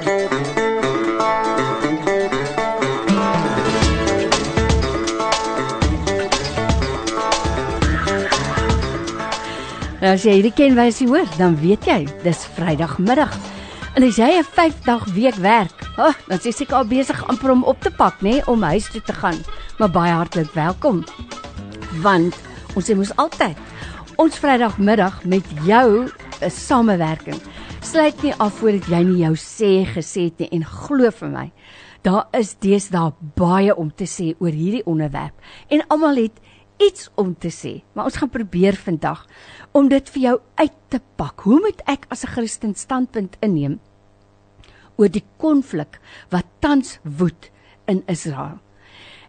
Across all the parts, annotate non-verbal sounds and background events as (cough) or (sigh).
Nou as jy hierdie kenwysie hoor, dan weet jy, dis Vrydagmiddag. En as jy 'n 5-dag week werk, oh, dan is jy seker al besig amper om op te pak, nê, nee, om huis toe te gaan. Maar baie hartlik welkom. Want ons sê mos altyd, ons Vrydagmiddag met jou 'n samewerking. Sluit nie af voordat jy nie jou sê gesê het nie en glo vir my, daar is deesdae baie om te sê oor hierdie onderwerp. En almal het iets om te sê, maar ons gaan probeer vandag om dit vir jou uit te pak. Hoe moet ek as 'n Christen standpunt inneem oor die konflik wat tans woed in Israel?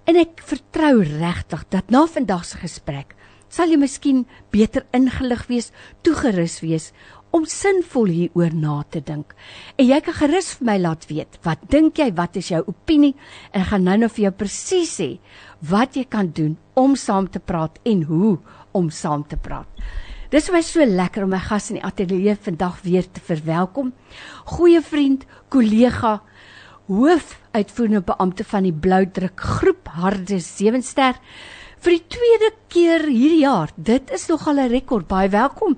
En ek vertrou regtig dat na vandag se gesprek sal jy miskien beter ingelig wees, toegerus wees om sinvol hieroor na te dink. En jy kan gerus vir my laat weet, wat dink jy, wat is jou opinie? En ek gaan nou-nou vir jou presies sê wat jy kan doen om saam te praat en hoe om saam te praat. Dis vir my so lekker om my gas in die ateljee vandag weer te verwelkom. Goeie vriend, kollega, hoof uitvoerende beampte van die Bloudruk Groep Harde Sewenster vir die tweede keer hierdie jaar. Dit is nogal 'n rekord. Baie welkom.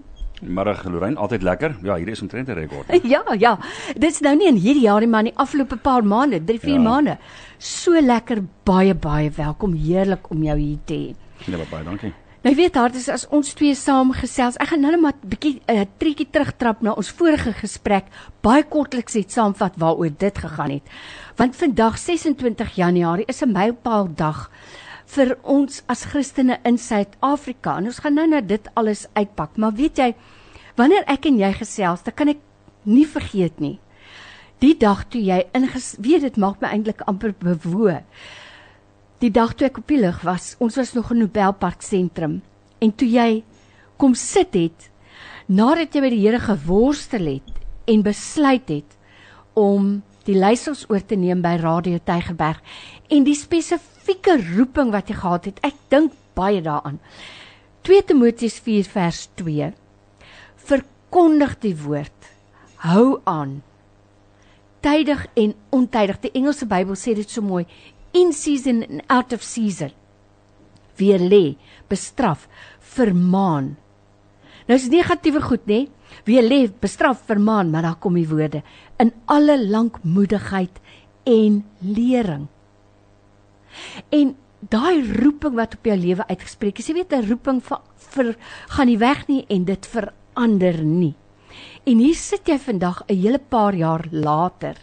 Middag Lorraine, altyd lekker. Ja, hier is omtrent 'n rekord. (laughs) Ja, ja. Dit's nou nie in hierdie jaar nie, maar in die afgelope paar maande, 3, 4 ja. maande. So lekker, baie baie welkom. Heerlik om jou hier te hê. Ja, baie dankie. Nou weet haar dis as ons twee saam gesels. Ek gaan nou net maar 'n bietjie 'n uh, triekie terugtrap na ons vorige gesprek. Baie kortliks net saamvat waaroor dit gegaan het. Want vandag 26 Januarie is 'n mylpaaldag vir ons as Christene in Suid-Afrika. En ons gaan nou net dit alles uitpak. Maar weet jy, wanneer ek en jy gesels, dan kan ek nie vergeet nie. Die dag toe jy inges weet dit maak my eintlik amper bewoe die dag toe ek op die lig was, ons was nog in Nobelpark sentrum en toe jy kom sit het nadat jy by die Here geworstel het en besluit het om die leiersels oor te neem by Radio Tygerberg en die spesifieke roeping wat jy gehad het, ek dink baie daaraan. 2 Timoteus 4 vers 2 verkondig die woord. Hou aan. Tydig en ontydig. Die Engelse Bybel sê dit so mooi in season and out of season. Weer lê, bestraf, vermaan. Nou is negatiewe goed, nê? Weer lê, bestraf, vermaan, maar daar kom die woorde in alle lankmoedigheid en lering. En daai roeping wat op jou lewe uitgespreek is, jy weet 'n roeping vir, vir gaan nie weg nie en dit verander nie. En hier sit jy vandag 'n hele paar jaar later.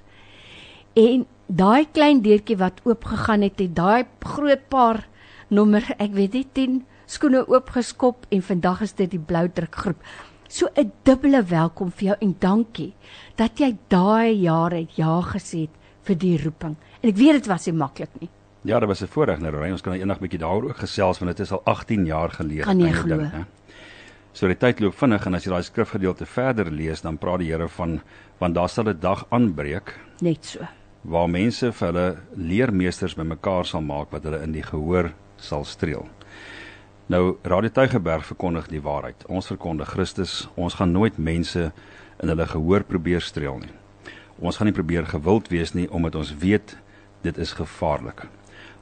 En daai klein deurtjie wat oopgegaan het, het daai groot paar nommer, ek weet nie 10 skoene oopgeskop en vandag is dit die blou drukgroep. So 'n dubbele welkom vir jou en dankie dat jy daai jare ja gesê het vir die roeping. En ek weet dit was nie maklik nie. Ja, dit was 'n voorreg, Nerey. Ons kan nou eendag bietjie daaroor ook gesels want dit is al 18 jaar gelede. Kan jy glo? So die tyd loop vinnig en as jy daai skrifgedeelte verder lees, dan praat die Here van want daar sal 'n dag aanbreek. Net so waar mense vir hulle leermeesters bymekaar sal maak wat hulle in die gehoor sal streel. Nou Radio Tygerberg verkondig die waarheid. Ons verkondig Christus. Ons gaan nooit mense in hulle gehoor probeer streel nie. Ons gaan nie probeer gewild wees nie omdat ons weet dit is gevaarlik.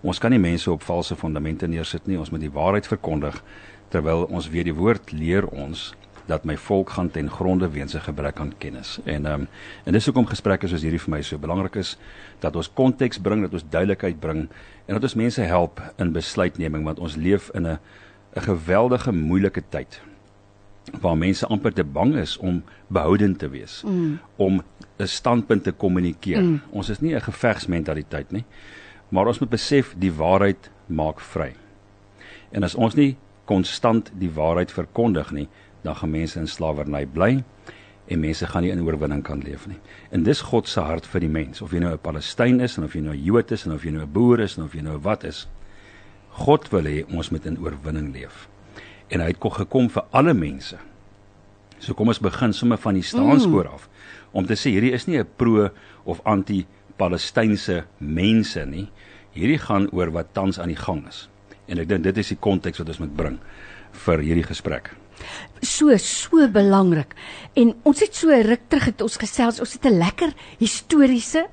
Ons kan nie mense op valse fondamente neersit nie. Ons moet die waarheid verkondig terwyl ons weet die woord leer ons dat my volk gaan ten gronde weens 'n gebrek aan kennis. En ehm um, en dis hoekom gesprekke soos hierdie vir my so belangrik is dat ons konteks bring, dat ons duidelikheid bring en dat ons mense help in besluitneming want ons leef in 'n 'n geweldige moeilike tyd waar mense amper te bang is om behoudend te wees, mm. om 'n standpunt te kommunikeer. Mm. Ons is nie 'n gevegsmentaliteit nie, maar ons moet besef die waarheid maak vry. En as ons nie konstant die waarheid verkondig nie, dan gaan mense in slawerny bly en mense gaan nie in oorwinning kan leef nie. En dis God se hart vir die mens, of jy nou 'n Palestyn is en of jy nou 'n Jood is en of jy nou 'n boer is en of jy nou wat is. God wil hê ons moet in oorwinning leef. En hy het gekom vir alle mense. So kom ons begin sommer van die staanspoor mm. af om te sê hierdie is nie 'n pro of anti Palestynse mense nie. Hierdie gaan oor wat tans aan die gang is. En ek dink dit is die konteks wat ons moet bring vir hierdie gesprek. So so belangrik. En ons het so ruk terug het ons gesels, ons het 'n lekker historiese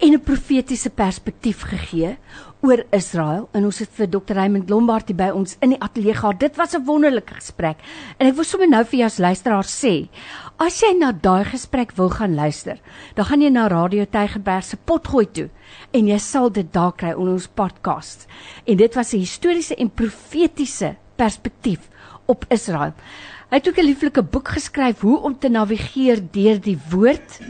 en 'n profetiese perspektief gegee oor Israel en ons het vir Dr. Raymond Lombard by ons in die ateljee gehad. Dit was 'n wonderlike gesprek. En ek wil sommer nou vir jou as luisteraar sê, as jy na daai gesprek wil gaan luister, dan gaan jy na Radio Tygerberg se potgooi toe en jy sal dit daar kry onder ons podcast. En dit was 'n historiese en profetiese perspektief op Israel. Hy het ook 'n lieflike boek geskryf hoe om te navigeer deur die woord,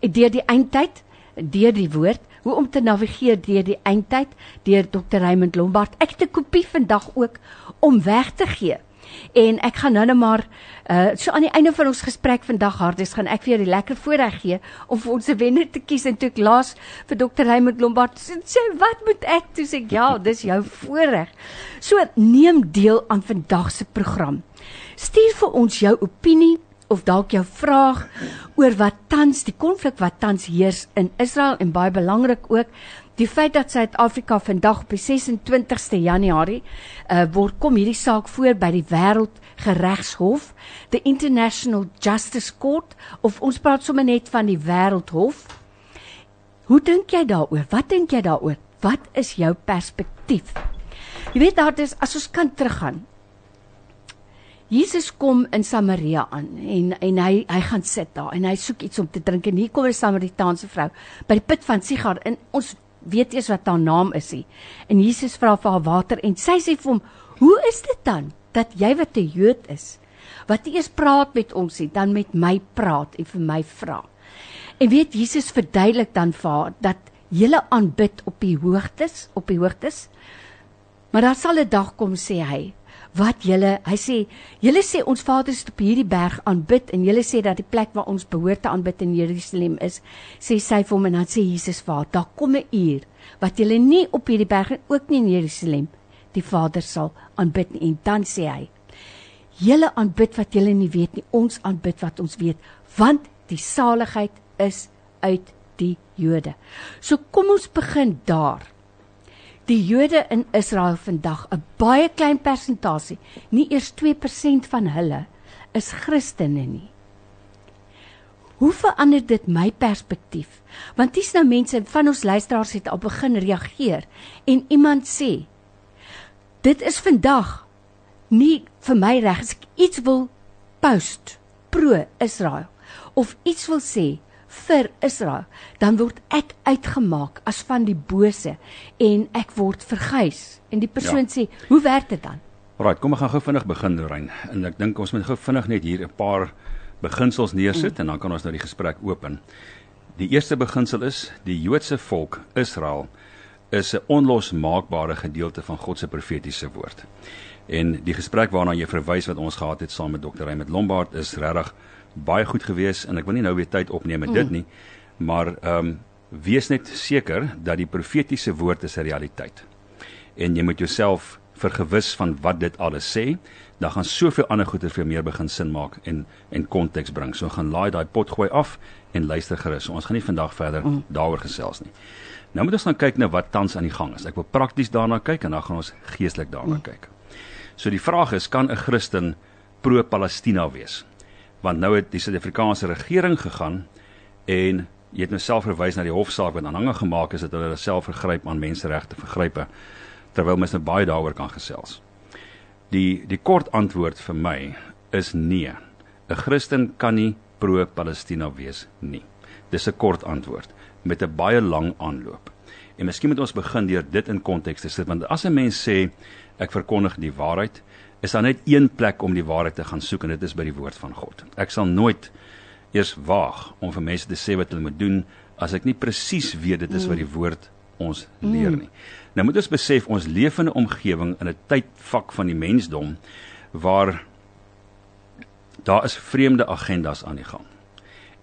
deur die eindtyd, deur die woord, hoe om te navigeer deur die eindtyd deur Dr. Raymond Lombard. Ek het 'n kopie vandag ook om weg te gee. En ek gaan nou net maar uh so aan die einde van ons gesprek vandag hardes gaan ek vir jou die lekker voorreg gee om vir ons 'n wenner te kies en toe ek laas vir Dr. Raymond Lombard sê wat moet ek toe sê ja, dis jou voorreg. So neem deel aan vandag se program. Stuur vir ons jou opinie of dalk jou vraag oor wat tans die konflik wat tans heers in Israel en baie belangrik ook die feit dat Suid-Afrika vandag op die 26ste Januarie uh, word kom hierdie saak voor by die Wêreldgeregshof, the International Justice Court of ons praat sommer net van die Wêreldhof. Hoe dink jy daaroor? Wat dink jy daaroor? Wat is jou perspektief? Jy weet daar is as ons kan teruggaan Jesus kom in Samaria aan en en hy hy gaan sit daar en hy soek iets om te drink en hier kom 'n Samaritaanse vrou by die put van Sigar en ons weet eers wat haar naam is hy. En Jesus vra vir haar water en sy sê vir hom: "Hoe is dit dan dat jy wat 'n Jood is, wat eers praat met ons het, dan met my praat en vir my vra?" En weet Jesus verduidelik dan vir haar dat julle aanbid op die hoogtes, op die hoogtes. Maar daar sal 'n dag kom sê hy wat julle hy sê julle sê ons vaders het op hierdie berg aanbid en julle sê dat die plek waar ons behoort te aanbid in Jerusalem is sê sy vir hom en dan sê Jesus vir haar daar kom 'n uur wat julle nie op hierdie berg en ook nie in Jerusalem die Vader sal aanbid nie. En dan sê hy julle aanbid wat julle nie weet nie ons aanbid wat ons weet want die saligheid is uit die Jode. So kom ons begin daar die Jode in Israel vandag 'n baie klein persentasie, nie eers 2% van hulle is Christene nie. Hoe verander dit my perspektief? Want dis nou mense van ons luisteraars het al begin reageer en iemand sê dit is vandag nie vir my reg as ek iets wil post pro Israel of iets wil sê vir Israel, dan word ek uitgemaak as van die bose en ek word verguis. En die persoon ja. sê, "Hoe werk dit dan?" Right, kom ons gaan gou vinnig begin, Lorraine. En ek dink ons moet gou vinnig net hier 'n paar beginsels neersit mm. en dan kan ons nou die gesprek open. Die eerste beginsel is die Joodse volk Israel is 'n onlosmaakbare gedeelte van God se profetiese woord. En die gesprek waarna jy verwys wat ons gehad het saam met Dr. Raymond Lombard is regtig baie goed gewees en ek wil nie nou weer tyd opneem met mm. dit nie, maar ehm um, wees net seker dat die profetiese woord is 'n realiteit. En jy moet jouself vergewis van wat dit alles sê, dan gaan soveel ander goeie vir meer begin sin maak en en konteks bring. So gaan laai daai pot gooi af en luister gerus. Ons gaan nie vandag verder mm. daaroor gesels nie. Nou moet ons dan kyk na wat tans aan die gang is. Ek wil prakties daarna kyk en dan gaan ons geestelik daarna mm. kyk. So die vraag is, kan 'n Christen pro-Palestina wees? Want nou het die Suid-Afrikaanse regering gegaan en jy het nou self verwys na die hofsaak wat aanhange gemaak is dat hulle self vergryp aan menseregte vergrype terwyl mens nou baie daaroor kan gesels. Die die kort antwoord vir my is nee. 'n Christen kan nie pro-Palestina wees nie. Dis 'n kort antwoord met 'n baie lang aanloop. En miskien moet ons begin deur dit in konteks te sit want as 'n mens sê ek verkondig die waarheid, is daar net een plek om die waarheid te gaan soek en dit is by die woord van God. Ek sal nooit eers waag om vir mense te sê wat hulle moet doen as ek nie presies weet dit is wat die woord ons leer nie. Nou moet ons besef ons leef in 'n omgewing in 'n tydvak van die mensdom waar daar is vreemde agendas aan die gang.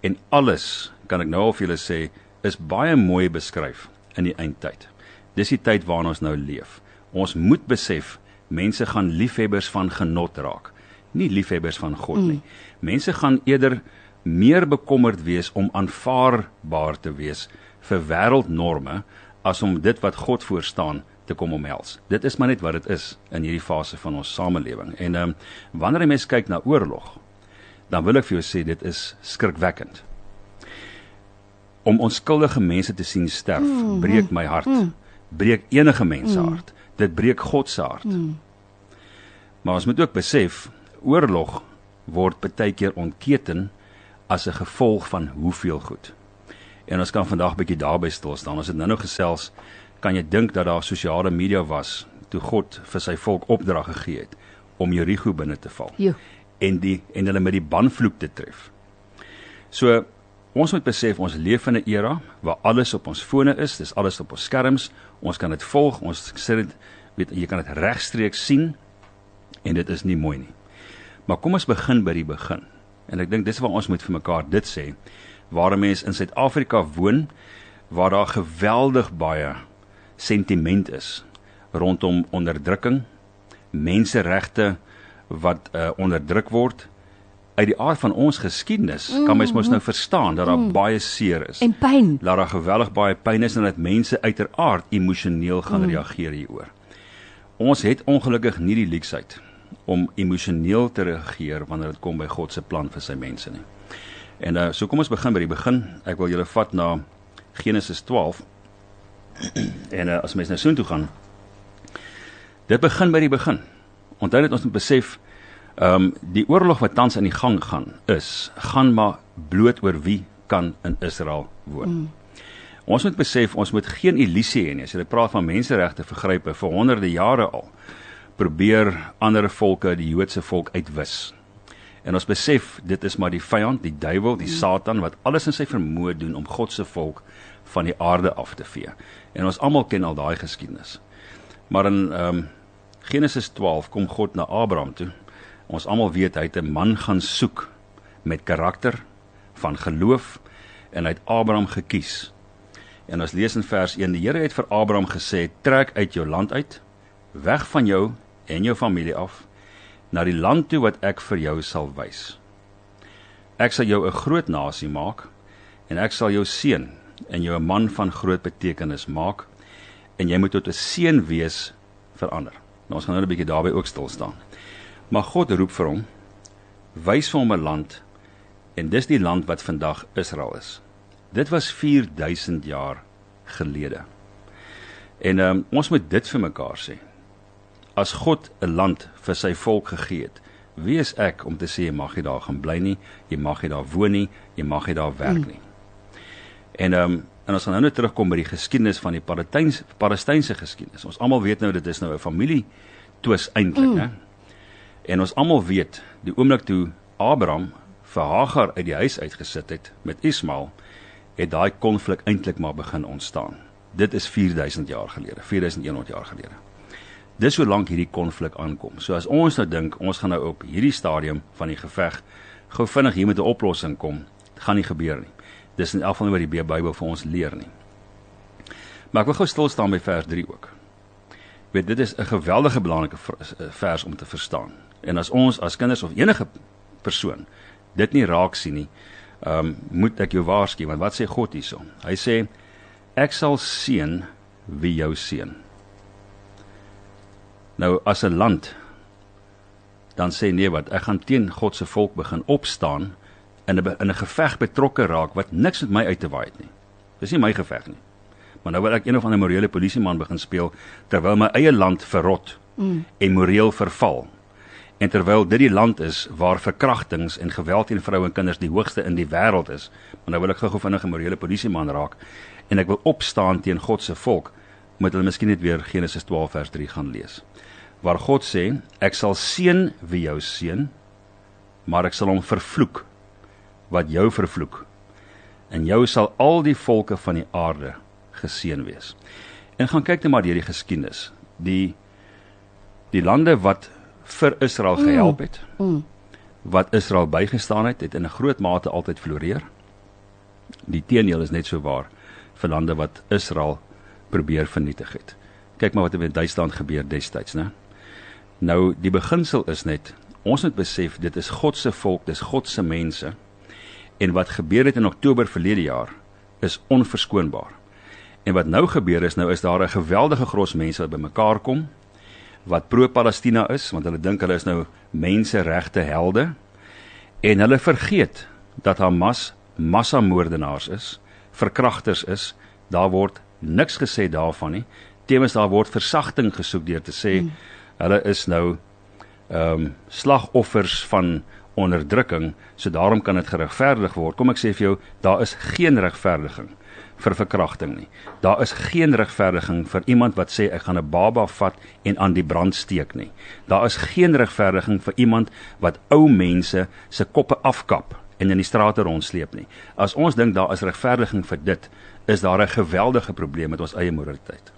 En alles, kan ek nou al vir julle sê, is baie mooi beskryf in die eindtyd. Dis die tyd waarin ons nou leef. Ons moet besef mense gaan liefhebbers van genot raak, nie liefhebbers van God nie. Mm. Mense gaan eerder meer bekommerd wees om aanvaarbaar te wees vir wêreldnorme as om dit wat God voorstaan te kom omhels. Dit is maar net wat dit is in hierdie fase van ons samelewing. En ehm um, wanneer jy mens kyk na oorlog, dan wil ek vir jou sê dit is skrikwekkend. Om onskuldige mense te sien sterf, mm, breek my hart. Mm. Breek enige mens se mm. hart. Dit breek God se hart. Mm. Maar ons moet ook besef, oorlog word baie keer ontketen as 'n gevolg van hoeveel goed. En ons kan vandag bietjie daarby stil staan. Ons het nou nog gesels, kan jy dink dat daar sosiale media was toe God vir sy volk opdrag gegee het om Jerigo binne te val. Jo. En die en hulle met die banvloek te tref. So ons moet besef ons leef in 'n era waar alles op ons fone is, dis alles op ons skerms. Ons kan dit volg, ons sit dit weet jy kan dit regstreeks sien en dit is nie mooi nie. Maar kom ons begin by die begin. En ek dink dis waar ons moet vir mekaar dit sê waar 'n mens in Suid-Afrika woon waar daar geweldig baie sentiment is rondom onderdrukking, menseregte wat uh, onderdruk word. Uit die aard van ons geskiedenis mm, kan mens mos nou verstaan dat daar mm, baie seer is en pyn. Dat daar geweldig baie pyn is en dat mense uiteraard emosioneel gaan mm. reageer hieroor. Ons het ongelukkig nie die leksheid om emosioneel te reageer wanneer dit kom by God se plan vir sy mense nie. En uh so kom ons begin by die begin. Ek wil julle vat na Genesis 12. (clears throat) en uh as mens nou soontoe gaan. Dit begin by die begin. Onthou net ons moet besef ehm um, die oorlog wat tans aan die gang gaan is, gaan maar bloot oor wie kan in Israel woon. Mm. Ons moet besef ons moet geen illusie hê nie. As jy praat van menseregte vergrype vir honderde jare al, probeer ander volke die Joodse volk uitwis. En ons besef dit is maar die vyand, die duiwel, die Satan wat alles in sy vermoë doen om God se volk van die aarde af te vee. En ons almal ken al daai geskiedenis. Maar in ehm um, Genesis 12 kom God na Abraham toe. Ons almal weet hy het 'n man gaan soek met karakter van geloof en hy het Abraham gekies. En ons lees in vers 1: Die Here het vir Abraham gesê: "Trek uit jou land uit, weg van jou en jou familie af na die land toe wat ek vir jou sal wys. Ek sal jou 'n groot nasie maak en ek sal jou seën en jou 'n man van groot betekenis maak en jy moet tot 'n seën wees vir ander. Nou ons gaan nou 'n bietjie daarby ook stil staan. Maar God roep vir hom wys vir hom 'n land en dis die land wat vandag Israel is. Dit was 4000 jaar gelede. En um, ons moet dit vir mekaar sê as God 'n land vir sy volk gegee het, wie is ek om te sê jy mag nie daar gaan bly nie, jy mag nie daar woon nie, jy mag nie daar werk nie. Mm. En ehm um, en ons gaan nou net terugkom by die geskiedenis van die Palestynse Palestynse geskiedenis. Ons almal weet nou dit is nou 'n familie twis eintlik, mm. hè. En ons almal weet die oomblik toe Abraham vir Hagar uit die huis uitgesit het met Ismael, het daai konflik eintlik maar begin ontstaan. Dit is 4000 jaar gelede, 4100 jaar gelede. Dis hoe lank hierdie konflik aankom. So as ons nou dink ons gaan nou op hierdie stadium van die geveg gou vinnig hier met 'n oplossing kom, gaan nie gebeur nie. Dis in elk geval wat die Bybel vir ons leer nie. Maar ek wil gou stil staan by vers 3 ook. Ek weet dit is 'n geweldige belangrike vers om te verstaan. En as ons as kinders of enige persoon dit nie raak sien nie, ehm um, moet ek jou waarsku want wat sê God hierso? Hy sê ek sal seën wie jou seën. Nou as 'n land dan sê nee wat ek gaan teen God se volk begin opstaan in 'n in 'n geveg betrokke raak wat niks met my uit te waai het nie. Dis nie my geveg nie. Maar nou wil ek een of ander morele polisieman begin speel terwyl my eie land verrot mm. en moreel verval. En terwyl dit die land is waar verkrachtings en geweld teen vroue en kinders die hoogste in die wêreld is, maar nou wil ek gou-gou vinnig 'n morele polisieman raak en ek wil opstaan teen God se volk, moet hulle miskien net weer Genesis 12 vers 3 gaan lees. Waar God sê ek sal seën wie jou seën maar ek sal hom vervloek wat jou vervloek. En jou sal al die volke van die aarde geseën wees. En gaan kyk net maar deur die geskiedenis. Die die lande wat vir Israel gehelp het mm. Mm. wat Israel bygestaan het het in 'n groot mate altyd floreer die teenoor is net so waar vir lande wat Israel probeer vernietig het kyk maar wat het met Duitsland gebeur destyds né Nou die beginsel is net ons moet besef dit is God se volk, dis God se mense. En wat gebeur het in Oktober verlede jaar is onverskoonbaar. En wat nou gebeur is nou is daar 'n geweldige gros mense wat bymekaar kom wat pro-Palestina is want hulle dink hulle is nou menseregte helde en hulle vergeet dat Hamas massamoordenaars is, verkragters is. Daar word niks gesê daarvan nie. Tevens daar word versagting gesoek deur te sê hmm. hulle is nou ehm um, slagoffers van onderdrukking, so daarom kan dit geregverdig word. Kom ek sê vir jou, daar is geen regverdiging vir verkrachting nie. Daar is geen regverdiging vir iemand wat sê ek gaan 'n baba vat en aan die brand steek nie. Daar is geen regverdiging vir iemand wat ou mense se koppe afkap en in die strate rondsleep nie. As ons dink daar is regverdiging vir dit, is daar 'n geweldige probleem met ons eie moraliteit.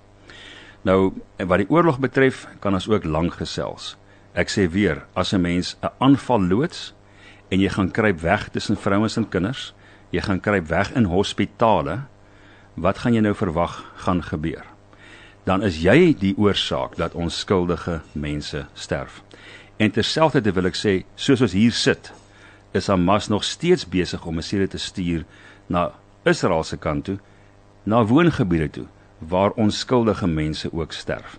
Nou, wat die oorlog betref, kan ons ook lank gesels. Ek sê weer, as 'n mens 'n aanval loods en jy gaan kruip weg tussen vrouens en kinders, jy gaan kruip weg in hospitale, wat gaan jy nou verwag gaan gebeur? Dan is jy die oorsaak dat ons skuldige mense sterf. En terselfdertyd wil ek sê, soos ons hier sit, is Hamas nog steeds besig om 'n serie te stuur na Israel se kant toe, na woongebiede toe waar onskuldige mense ook sterf.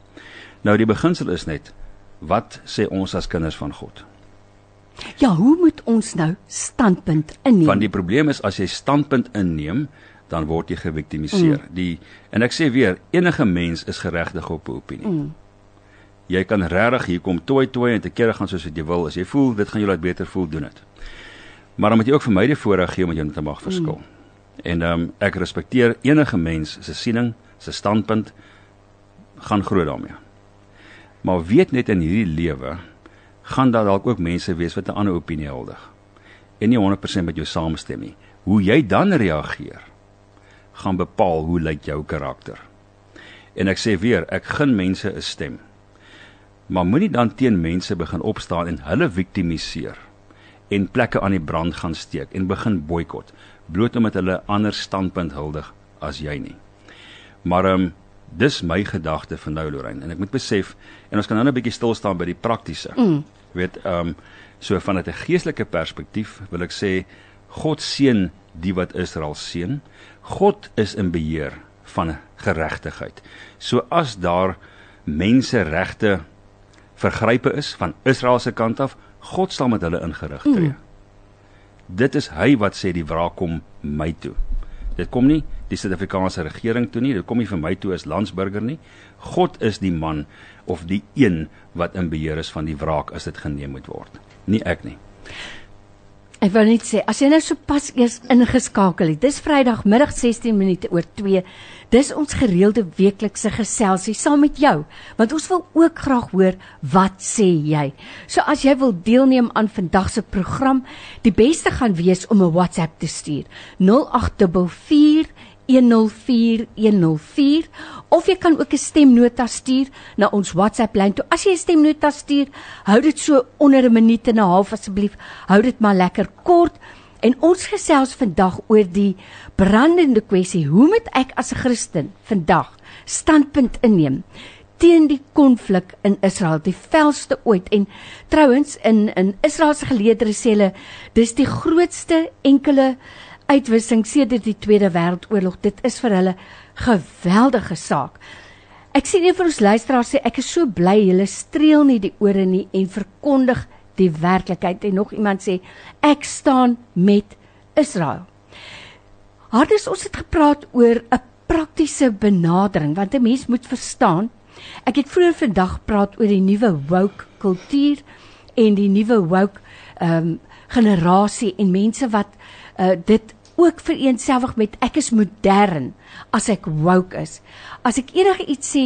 Nou die beginsel is net wat sê ons as kinders van God? Ja, hoe moet ons nou standpunt inneem? Want die probleem is as jy standpunt inneem, dan word jy geviktimiseer. Mm. Die en ek sê weer, enige mens is geregtig op 'n opinie. Mm. Jy kan regtig hier kom toi toi en te kere gaan soos wat jy wil. As jy voel dit gaan jou laat beter voel, doen dit. Maar dan moet jy ook vir my die voorreg gee om jou te mag verskil. Mm. En ehm um, ek respekteer enige mens se siening, se standpunt gaan groot daarmee. Maar weet net in hierdie lewe gaan daar dalk ook mense wees wat 'n ander opinie huldig en nie 100% met jou saamstem nie. Hoe jy dan reageer gaan bepaal hoe lyk jou karakter. En ek sê weer, ek gun mense 'n stem. Maar moenie dan teen mense begin opstaan en hulle viktimiseer en plekke aan die brand gaan steek en begin boikot bloot omdat hulle ander standpunt huldig as jy nie. Maar ehm um, dis my gedagte van nou Lorraine en ek moet besef en ons kan nou 'n bietjie stil staan by die praktiese. Mm. Weet ehm um, so vanuit 'n geestelike perspektief wil ek sê God seën die wat Israel seën. God is in beheer van geregtigheid. So as daar menseregte vergrype is van Israel se kant af, God sal met hulle ingerig tree. Mm. Dit is hy wat sê die wraak kom my toe. Dit kom nie die Suid-Afrikaanse regering toe nie, dit kom nie vir my toe as landsburger nie. God is die man of die een wat in beheer is van die wraak as dit geneem moet word. Nie ek nie. Ek wil net sê, as jy nou sopas eers ingeskakel het, dis Vrydag middag 16 minute oor 2. Dis ons gereelde weeklikse geselsie saam met jou, want ons wil ook graag hoor wat sê jy. So as jy wil deelneem aan vandag se program, die beste gaan wees om 'n WhatsApp te stuur. 0844 104104 of jy kan ook 'n stemnota stuur na ons WhatsApp lyn. Toe as jy 'n stemnota stuur, hou dit so onder 'n minuut en 'n half asseblief. Hou dit maar lekker kort. En ons gesels vandag oor die brandende kwessie: hoe moet ek as 'n Christen vandag standpunt inneem teen die konflik in Israel, die velste ooit? En trouens in in Israel se geleedere sê hulle dis die grootste enkele uitwissing sedert die Tweede Wêreldoorlog. Dit is vir hulle geweldige saak. Ek sien een van ons luisteraars sê ek is so bly julle streel nie die ore nie en verkondig die werklikheid en nog iemand sê ek staan met Israel. Hardus ons het gepraat oor 'n praktiese benadering want 'n mens moet verstaan. Ek het vroeër vandag gepraat oor die nuwe woke kultuur en die nuwe woke ehm um, generasie en mense wat uh, dit ook vereenselwig met ek is modern as ek woke is. As ek enige iets sê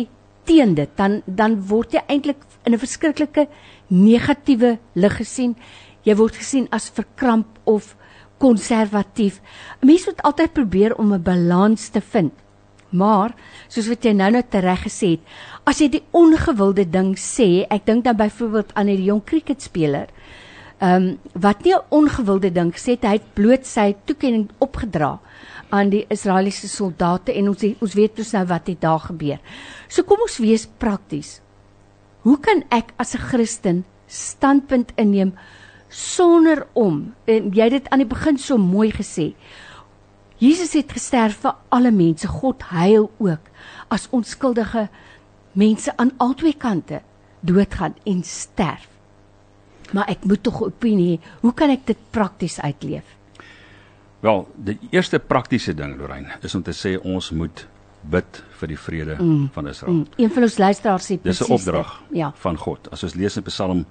teen dit, dan dan word jy eintlik in 'n verskriklike negatiewe lig gesien. Jy word gesien as verkramp of konservatief. Mense moet altyd probeer om 'n balans te vind. Maar soos wat jy nou-nou tereg gesê het, as jy die ongewilde ding sê, ek dink dan byvoorbeeld aan die jong kriketspeler ehm um, wat nie 'n ongewilde ding het, hy het bloot sy toekenning opgedra aan die Israeliese soldate en ons ons weet dus nou wat het daar gebeur. So kom ons wees prakties. Hoe kan ek as 'n Christen standpunt inneem sonder om en jy het dit aan die begin so mooi gesê. Jesus het gesterf vir alle mense. God huil ook as onskuldige mense aan albei kante doodgaan en sterf. Maar ek moet tog 'n opinie hê. Hoe kan ek dit prakties uitleef? Wel, die eerste praktiese ding, Lorraine, is om te sê ons moet bid vir die vrede mm. van Israel. Mm. Een van ons luisteraars sê presies. Dis 'n opdrag ja. van God. As ons lees in Psalm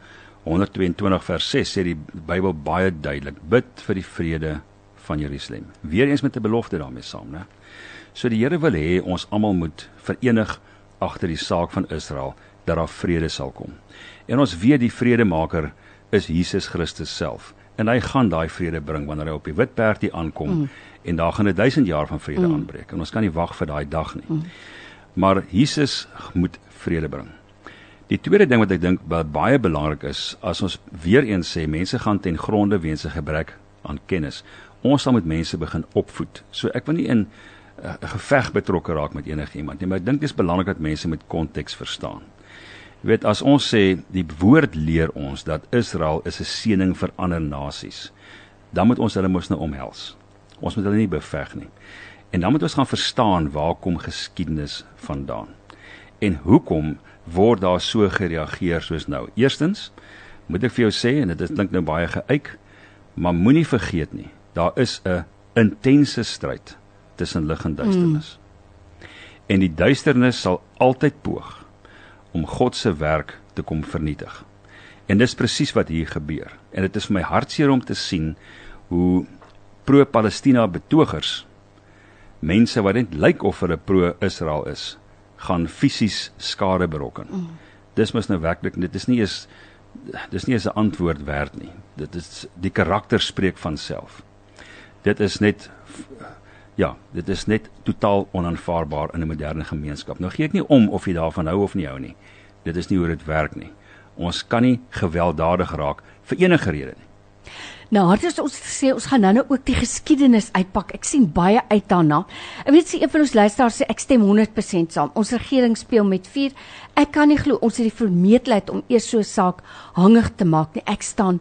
122 vers 6 sê die Bybel baie duidelik: Bid vir die vrede van Jerusalem. Weereens met 'n belofte daarmee saam, né? So die Here wil hê ons almal moet verenig agter die saak van Israel dat daar vrede sal kom. En ons weet die vredemaker is Jesus Christus self en hy gaan daai vrede bring wanneer hy op die wit perd hier aankom mm. en daar gaan 'n 1000 jaar van vrede mm. aanbreek en ons kan nie wag vir daai dag nie. Mm. Maar Jesus moet vrede bring. Die tweede ding wat ek dink baie belangrik is, as ons weer eens sê mense gaan ten gronde weens 'n gebrek aan kennis. Ons sal met mense begin opvoed. So ek wil nie in eh, 'n uh, geveg betrokke raak met enigiemand nie, maar ek dink dit is belangrik dat mense met konteks verstaan. Jy weet as ons sê die woord leer ons dat Israel is 'n seëning vir ander nasies, dan moet ons hulle mos nou omhels. Ons moet hulle nie beveg nie. En dan moet ons gaan verstaan waar kom geskiedenis vandaan. En hoekom word daar so gereageer soos nou? Eerstens moet ek vir jou sê en dit klink nou baie geuit, maar moenie vergeet nie, daar is 'n intense stryd tussen lig en duisternis. Mm. En die duisternis sal altyd poog om God se werk te kom vernietig. En dis presies wat hier gebeur. En dit is vir my hartseer om te sien hoe pro-Palestina betogers mense wat net lyk of hulle pro-Israel is, gaan fisies skade berokken. Mm. Dis mos nou werklik dit is nie eens dis nie eens 'n antwoord werd nie. Dit is die karakter spreek van self. Dit is net ja, dit is net totaal onaanvaarbaar in 'n moderne gemeenskap. Nou gee ek nie om of jy daarvan hou of nie hou nie. Dit is nie hoe dit werk nie. Ons kan nie gewelddadig raak vir enige rede nie. Nou, het ons ons sê ons gaan nou-nou ook die geskiedenis uitpak. Ek sien baie uit daarna. Ek weet sê een van ons luisteraars sê ek stem 100% saam. Ons regering speel met vuur. Ek kan nie glo ons het die vermeetheid om eers so 'n saak hangig te maak nie. Ek staan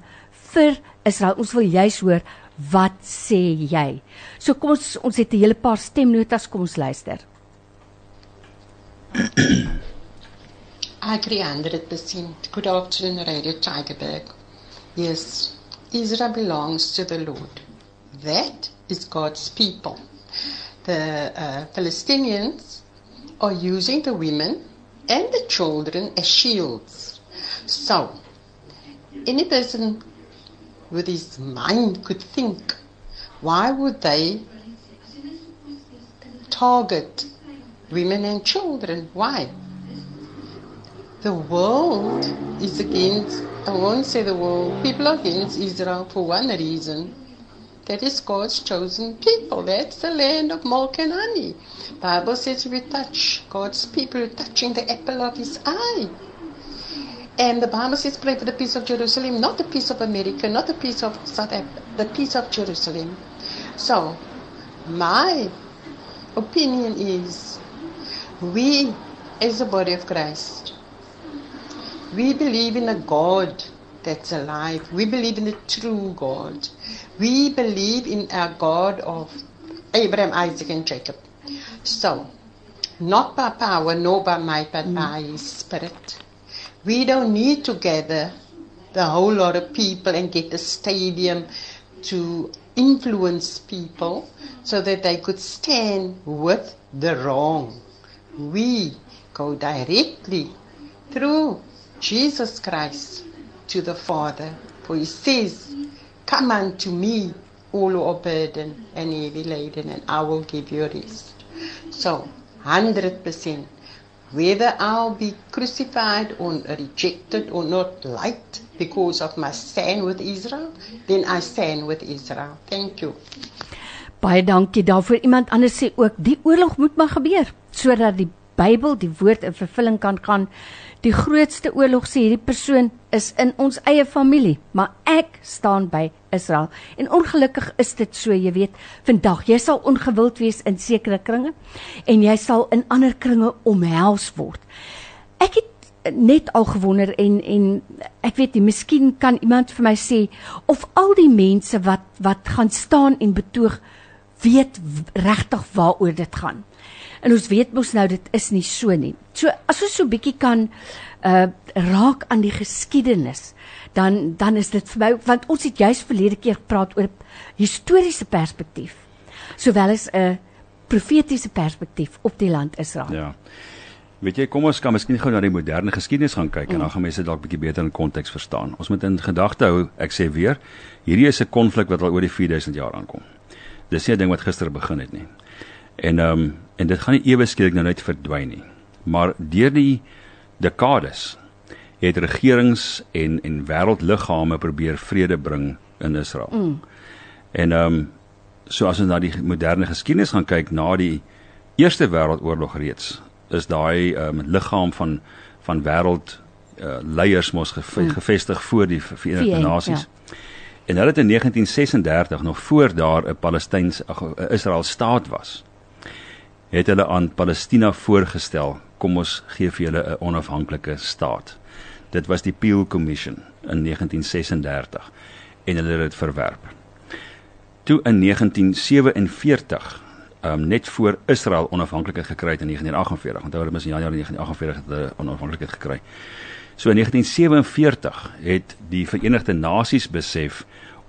vir Israel. Ons wil juis hoor Wat sê jy? So kom ons ons het 'n hele paar stemnotas, kom ons luister. I agree 100%. Good afternoon, Radio Tigerberg. Yes, Israel belongs to the Lord. That is God's people. The uh, Palestinians are using the women and the children as shields. So, any person with his mind could think, why would they target women and children? Why? The world is against, I won't say the world, people are against Israel for one reason. That is God's chosen people. That's the land of milk and honey. Bible says we touch God's people, touching the apple of his eye. And the Bible says, pray for the peace of Jerusalem, not the peace of America, not the peace of South Africa, the peace of Jerusalem. So, my opinion is we, as the body of Christ, we believe in a God that's alive. We believe in the true God. We believe in a God of Abraham, Isaac, and Jacob. So, not by power, nor by might, but mm. by His Spirit. We don't need to gather the whole lot of people and get a stadium to influence people so that they could stand with the wrong. We go directly through Jesus Christ to the Father. For he says, Come unto me, all who are burdened and heavy laden, and I will give you rest. So, 100% whether I'll be crucified or rejected or not liked because of my stand with Israel, then I stand with Israel. Thank you. Baie dankie daarvoor. Iemand anders sê ook die oorlog moet maar gebeur sodat die Bybel, die woord in vervulling kan gaan. Die grootste oorlog sê hierdie persoon is in ons eie familie, maar ek staan by Israel. En ongelukkig is dit so, jy weet, vandag jy sal ongewild wees in sekere kringe en jy sal in ander kringe omhels word. Ek het net al gewonder en en ek weet nie, miskien kan iemand vir my sê of al die mense wat wat gaan staan en betoog weet regtig waaroor dit gaan. En ons weet mos nou dit is nie so nie. So as ons so 'n bietjie kan uh raak aan die geskiedenis, dan dan is dit vir my want ons het juis verlede keer gepraat oor historiese perspektief sowel as 'n profetiese perspektief op die land Israel. Ja. Weet jy, kom ons kan miskien gou na die moderne geskiedenis gaan kyk mm. en dan gaan mense dalk bietjie beter in konteks verstaan. Ons moet in gedagte hou, ek sê weer, hierdie is 'n konflik wat al oor die 4000 jaar aankom. Dis nie 'n ding wat gister begin het nie. En ehm um, en dit gaan nie ewe skielik nou net verdwyn nie. Maar deur die dekades het regerings en en wêreldliggame probeer vrede bring in Israel. Mm. En ehm um, so as ons na die moderne geskiedenis gaan kyk na die Eerste Wêreldoorlog reeds, is daai ehm um, liggaam van van wêreld uh, leiers mos ge mm. gevestig voor die Verenigde Nasies. Ja. En hulle het in 1936 nog voor daar 'n Palestyns Israel staat was het hulle aan Palestina voorgestel, kom ons gee vir julle 'n onafhanklike staat. Dit was die Peel Commission in 1936 en hulle het dit verwerp. Toe in 1947, um, net voor Israel onafhanklikheid gekry het in 1948, onthou hulle mos in Januarie 1948 het hulle onafhanklikheid gekry. So in 1947 het die Verenigde Nasies besef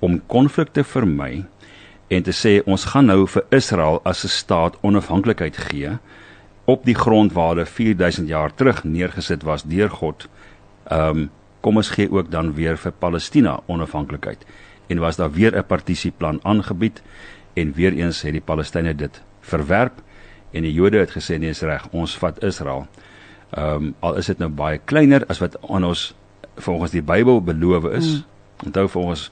om konflikte vermy en te sê ons gaan nou vir Israel as 'n staat onafhanklikheid gee op die grond waar hulle 4000 jaar terug neergesit was deur God. Ehm um, kom ons gee ook dan weer vir Palestina onafhanklikheid. En was daar weer 'n partisieplan aangebied en weer eens het die Palestynë dit verwerp en die Jode het gesê nee is reg, ons vat Israel. Ehm um, al is dit nou baie kleiner as wat aan ons volgens die Bybel beloof is. Mm. Onthou volgens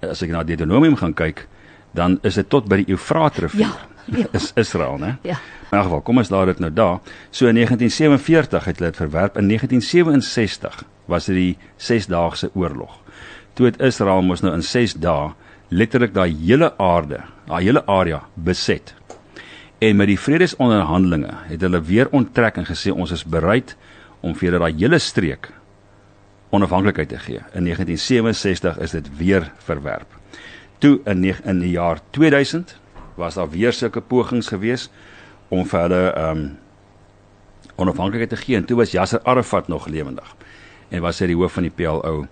as ek na Deuteronomium gaan kyk, dan is dit tot by die Eufraatrivier. Ja, ja. (laughs) Is Israel, né? Ja. In elk geval, kom ons laat dit nou daar. So in 1947 het hulle dit verwerp. In 1967 was dit die 6-daagse oorlog. Toe het Israel mos nou in 6 dae letterlik daai hele aarde, daai hele area beset. En met die vredesonderhandelinge het hulle weer onttrek en gesê ons is bereid om vir daai hele streek onafhanklikheid te gee. In 1967 is dit weer verwerp toe in in die jaar 2000 was daar weer sulke pogings gewees om vir hulle ehm um, onafhanklikheid te gee en toe was Yasser Arafat nog lewendig en was hy die hoof van die PLO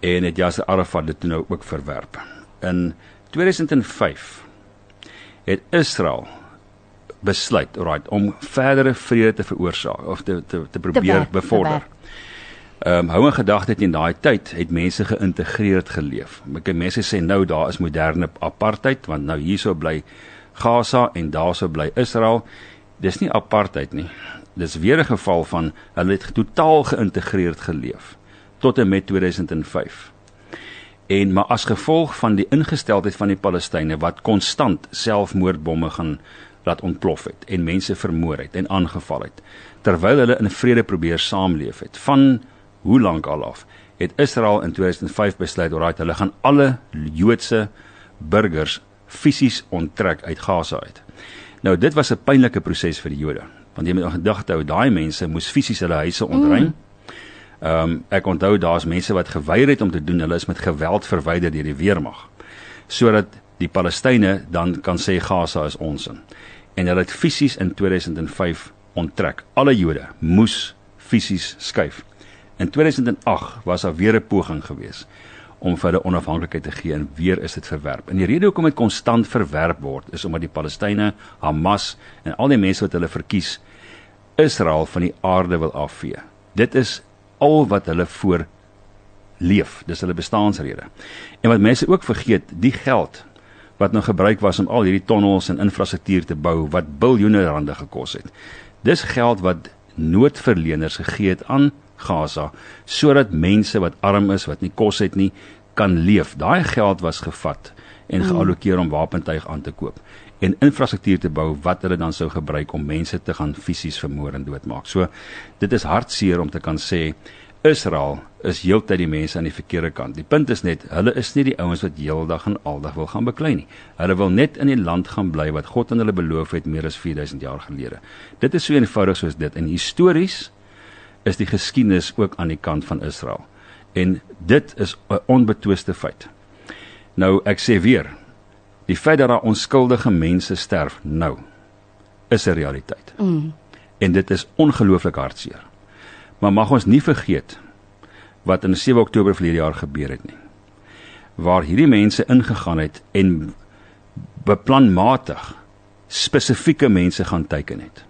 en het Yasser Arafat dit toe nou ook verwerp. In 2005 het Israel besluit, alright, om verdere vrede te veroorsaak of te te te probeer te bevorder. Te Ehm um, hou in gedagte dat in daai tyd het mense geïntegreerd geleef. Ek mense sê nou daar is moderne apartheid want nou hierso bly Gaza en daarso bly Israel. Dis nie apartheid nie. Dis weer 'n geval van hulle het totaal geïntegreerd geleef tot en met 2005. En maar as gevolg van die ingesteldheid van die Palestynë wat konstant selfmoordbomme gaan laat ontplof het en mense vermoor het en aangeval het terwyl hulle in vrede probeer saamleef het van hoe lank al af het Israel in 2005 besluit dat hulle gaan alle Joodse burgers fisies onttrek uit Gaza uit. Nou dit was 'n pynlike proses vir die Jode, want jy moet gedagte hou daai mense moes fisies hulle huise ontruim. Mm. Ehm um, ek onthou daar's mense wat geweier het om te doen, hulle is met geweld verwyder deur die weermag sodat die Palestynë dan kan sê Gaza is ons in. En hulle het fisies in 2005 onttrek. Alle Jode moes fisies skuif. In 2008 was daar weer 'n poging geweest om vir hulle onafhanklikheid te gee en weer is dit verwerp. En die rede hoekom dit konstant verwerp word is omdat die Palestynë, Hamas en al die mense wat hulle verkies Israel van die aarde wil afvee. Dit is al wat hulle voor leef. Dis hulle bestaansrede. En wat mense ook vergeet, die geld wat nou gebruik was om al hierdie tonnels en infrastruktuur te bou wat biljoene rande gekos het. Dis geld wat noodverleners gegee het aan Gaza sodat mense wat arm is, wat nie kos het nie, kan leef. Daai geld was gevat en mm. geallokeer om wapentuig aan te koop en infrastruktuur te bou wat hulle dan sou gebruik om mense te gaan fisies vermoor en doodmaak. So dit is hartseer om te kan sê Israel is heeltyd die mense aan die verkeerde kant. Die punt is net, hulle is nie die ouens wat heeldag en aldag wil gaan beklei nie. Hulle wil net in die land gaan bly wat God aan hulle beloof het meer as 4000 jaar gelede. Dit is so eenvoudig soos dit. En histories is die geskiedenis ook aan die kant van Israel. En dit is 'n onbetwiste feit. Nou ek sê weer, Die feit dat daar onskuldige mense sterf nou is 'n realiteit. Mm. En dit is ongelooflik hartseer. Maar mag ons nie vergeet wat in 7 Oktober verlede jaar gebeur het nie. Waar hierdie mense ingegaan het en beplanmatig spesifieke mense gaan teiken het.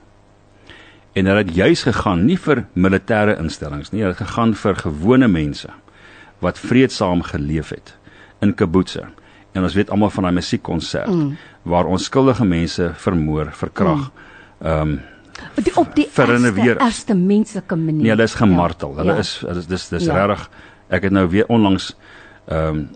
En hulle het juis gegaan nie vir militêre instellings nie, hulle het gegaan vir gewone mense wat vreedsaam geleef het in kibbutze. En ons weet almal van daai musiekkonsert mm. waar onskuldige mense vermoor, verkrag. Ehm mm. um, die, op die eerste, eerste menslike manier. Nee, hulle is gemartel. Ja. Hulle ja. is dis dis dis ja. regtig ek het nou weer onlangs ehm um,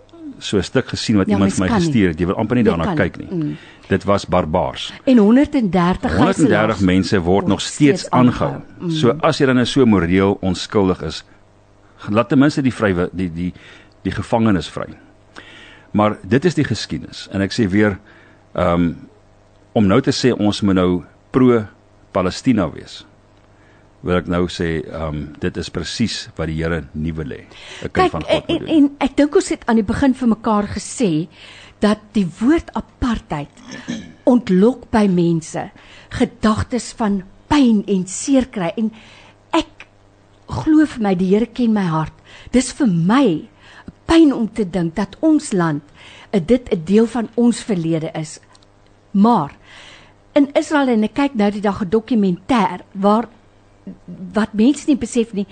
so 'n stuk gesien wat ja, iemand vir my gestuur het. Jy wil amper nie daarna kyk nie. Mm. Dit was barbaars. En 130 130 mense word nog steeds aangehou. Mm. So as jy dan nou so moreel onskuldig is, laat ten minste die vry die die die gevangenes vry. Maar dit is die geskiedenis en ek sê weer ehm um, om nou te sê ons moet nou pro Palestina wees wil ek nou sê, ehm um, dit is presies wat die Here nie wil hê. 'n Kind van God moet doen. En, en ek dink ons het aan die begin vir mekaar gesê dat die woord apartheid ontlok by mense gedagtes van pyn en seer kry en ek glo vir my die Here ken my hart. Dis vir my pyn om te dink dat ons land dit 'n deel van ons verlede is. Maar in Israel en ek kyk nou die dag 'n dokumentêr waar wat mense nie besef nie.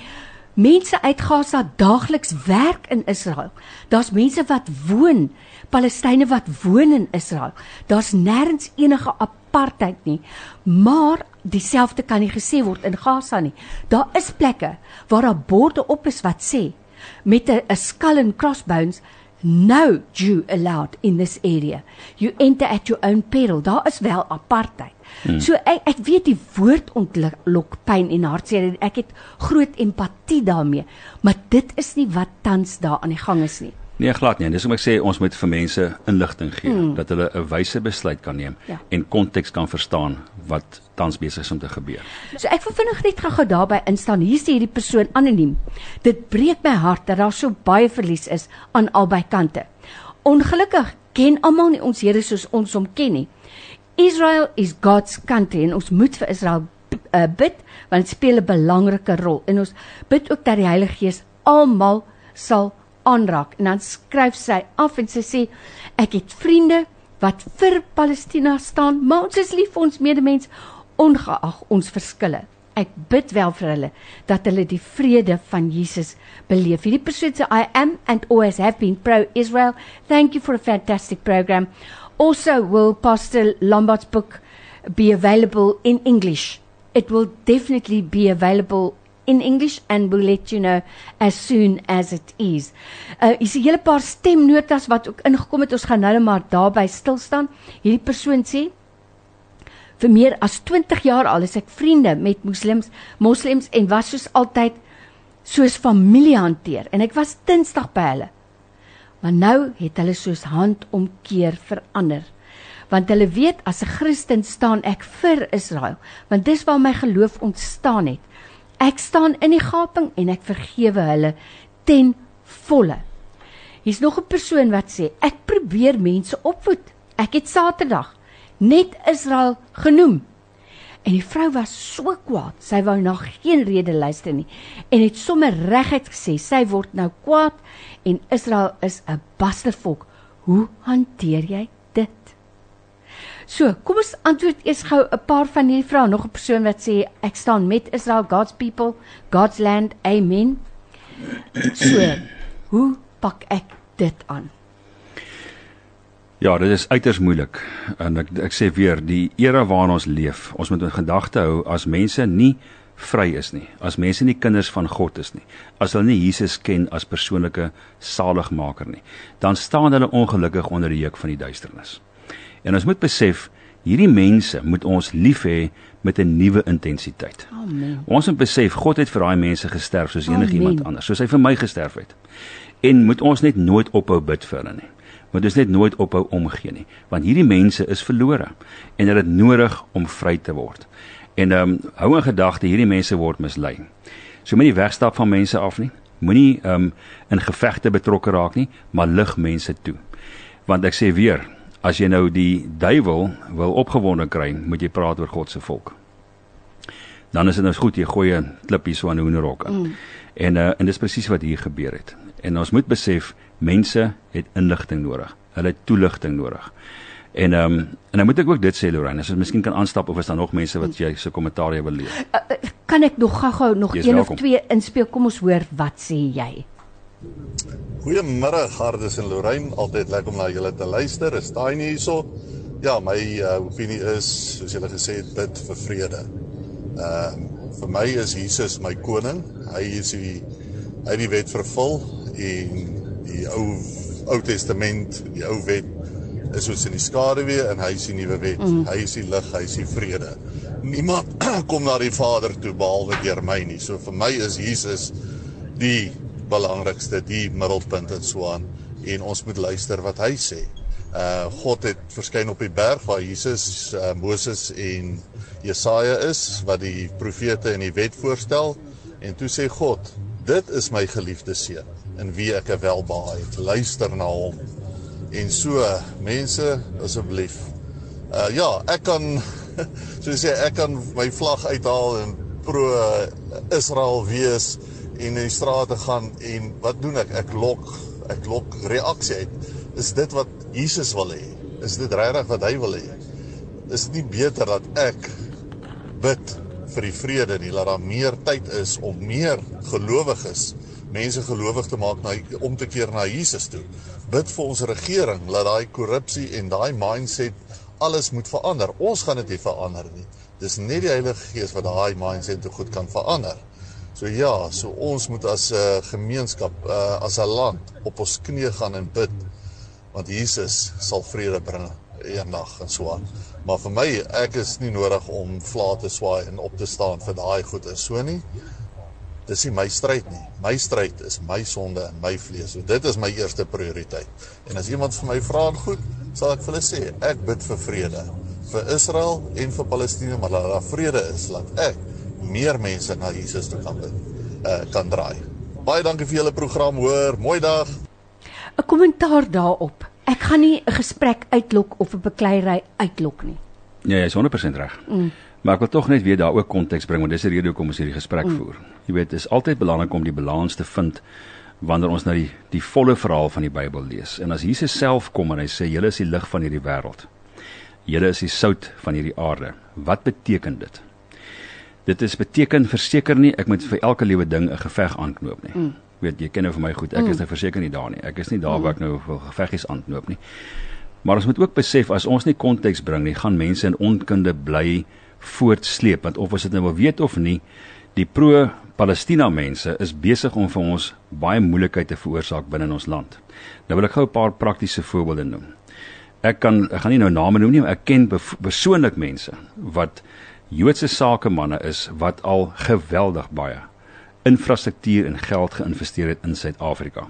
Mense uit Gaza daagliks werk in Israel. Daar's mense wat woon, Palestynë wat woon in Israel. Daar's nêrens enige apartheid nie. Maar dieselfde kan nie gesê word in Gaza nie. Daar is plekke waar daar borde op is wat sê met 'n skull and crossbones no Jew allowed in this area. You enter at your own peril. Daar is wel apartheid. Hmm. So ek ek weet die woord ontlok pyn en hartseer en ek het groot empatie daarmee, maar dit is nie wat tans daar aan die gang is nie. Nee, glad nie. Dis om ek sê ons moet vir mense inligting gee hmm. dat hulle 'n wyse besluit kan neem ja. en konteks kan verstaan wat tans besig is om te gebeur. So ek wil vinnig net gou-gou daarby instaan. Hier sê hierdie persoon anoniem. Dit breek my hart dat daar so baie verlies is aan albei kante. Ongelukkig ken almal nie ons Here soos ons hom ken nie. Israel is God's country en ons moet vir Israel uh, bid want dit speel 'n belangrike rol en ons bid ook dat die Heilige Gees almal sal aanraak. En dan skryf sy af en sy sê ek het vriende wat vir Palestina staan maar ons is lief vir ons medemens ongeag ons verskille. Ek bid wel vir hulle dat hulle die vrede van Jesus beleef. Hierdie persoon sê I am and always have been pro Israel thank you for a fantastic program. Also, will Pastor Lombard's book be available in English? It will definitely be available in English and we'll let you know as soon as it is. Uh is 'n hele paar stemnotas wat ook ingekom het. Ons gaan nou net maar daarby stil staan. Hierdie persoon sê vir meer as 20 jaar al is ek vriende met moslems, moslems en was soos altyd soos familie hanteer en ek was dinsdag by hulle. Maar nou het hulle soos handomkeer verander. Want hulle weet as 'n Christen staan ek vir Israel, want dis waar my geloof ontstaan het. Ek staan in die gaping en ek vergewe hulle ten volle. Hier's nog 'n persoon wat sê ek probeer mense opvoed. Ek het Saterdag net Israel genoem En die vrou was so kwaad. Sy wou na geen rede luister nie en het sommer reguit gesê sy word nou kwaad en Israel is 'n bastervolk. Hoe hanteer jy? So, kom ons antwoord eers gou 'n paar van hierdie vrae. Nog 'n persoon wat sê ek staan met Israel, God's people, God's land. Amen. So, hoe pak ek dit aan? Ja, dit is uiters moeilik. En ek ek sê weer, die era waarin ons leef, ons moet in gedagte hou as mense nie vry is nie, as mense nie kinders van God is nie, as hulle nie Jesus ken as persoonlike saligmaker nie, dan staan hulle ongelukkig onder die juk van die duisternis. En ons moet besef, hierdie mense moet ons lief hê met 'n nuwe intensiteit. Amen. Ons moet besef God het vir daai mense gesterf soos enigiemand anders, soos hy vir my gesterf het. En moet ons net nooit ophou bid vir hulle nie moet ons net nooit ophou omgee nie want hierdie mense is verlore en hulle het nodig om vry te word en ehm um, hou in gedagte hierdie mense word mislei so moenie wegstap van mense af nie moenie ehm um, in gevegte betrokke raak nie maar lig mense toe want ek sê weer As jy nou die duiwel wil opgewonde kry, moet jy praat oor God se volk. Dan is dit nou goed jy gooi 'n klippie so aan 'n hoenderhok in. Mm. En uh, en dis presies wat hier gebeur het. En ons moet besef mense het inligting nodig. Hulle het toeligting nodig. En ehm um, en dan moet ek ook dit sê Lorraine, as jy miskien kan aanstap of is daar nog mense wat jy se kommentaar wil lees? Uh, kan ek nog gou-gou nog een welkom. of twee inspel? Kom ons hoor wat sê jy. Goeiemôre Gardus en Lorraine, altyd lekker om na julle te luister. Is daai nie hierso? Ja, my uh, opinie is soos julle gesê het, bid vir vrede. Ehm uh, vir my is Jesus my koning. Hy is die hy die wet vervul en die ou Ou Testament, die ou wet is ons in die skaduwee en hy is die nuwe wet. Mm. Hy is die lig, hy is die vrede. Niemand (clears throat) kom na die Vader toe behalwe deur my nie. So vir my is Jesus die belangrikste, die middelpunt en so aan en ons moet luister wat hy sê. Uh God het verskyn op die berg waar Jesus, uh, Moses en Jesaja is wat die profete en die wet voorstel en toe sê God, dit is my geliefde seun in wie ek welbehaag het. Luister na hom. En so mense asseblief. Uh ja, ek kan (laughs) soos sê ek kan my vlag uithaal en pro Israel wees en in die strate gaan en wat doen ek? Ek lok ek lok reaksie uit. Is dit wat Jesus wil hê? Is dit regtig wat hy wil hê? Is dit nie beter dat ek bid vir die vrede nie, dat daar meer tyd is om meer gelowiges mense gelowig te maak na om te keer na Jesus toe. Bid vir ons regering dat daai korrupsie en daai mindset alles moet verander. Ons gaan dit nie verander nie. Dis net die Heilige Gees wat daai mindset te goed kan verander. So ja, so ons moet as 'n uh, gemeenskap, uh, as 'n land op ons knieë gaan en bid want Jesus sal vrede bring eendag en so aan. Maar vir my, ek is nie nodig om vla te swaai en op te staan vir daai goeie so nie dis nie my stryd nie. My stryd is my sonde en my vlees. So dit is my eerste prioriteit. En as iemand vir my vra en goed, sal ek vir hulle sê, ek bid vir vrede vir Israel en vir Palestina, maar dat daar vrede is, laat ek meer mense na Jesus toe kan bid, uh, kan draai. Baie dankie vir julle program, hoor. Mooi dag. 'n Kommentaar daarop. Ek gaan nie 'n gesprek uitlok of 'n bekleierery uitlok nie. Ja, jy is 100% reg. Mm. Maar ek wil tog net weer daar ook konteks bring want dis die rede hoekom ons hierdie gesprek mm. voer. Jy weet, dit is altyd belangrik om die balans te vind wanneer ons nou die die volle verhaal van die Bybel lees. En as Jesus self kom en hy sê julle is die lig van hierdie wêreld. Julle is die sout van hierdie aarde. Wat beteken dit? Dit is beteken verseker nie ek moet vir elke liewe ding 'n geveg aanknoop nie. Mm. Weet jy ken nou vir my goed. Ek mm. is nou verseker nie daar nie. Ek is nie daar mm. waar ek nou wil geveggies aanknoop nie. Maar ons moet ook besef as ons nie konteks bring nie, gaan mense in onkunde bly voortsleep want of ons dit nou wil weet of nie die pro Palestina mense is besig om vir ons baie moeilikheid te veroorsaak binne in ons land. Nou wil ek gou 'n paar praktiese voorbeelde noem. Ek kan ek gaan nie nou name noem nie, maar ek ken persoonlik mense wat Joodse sakemanne is wat al geweldig baie infrastruktuur en geld geïnvesteer het in Suid-Afrika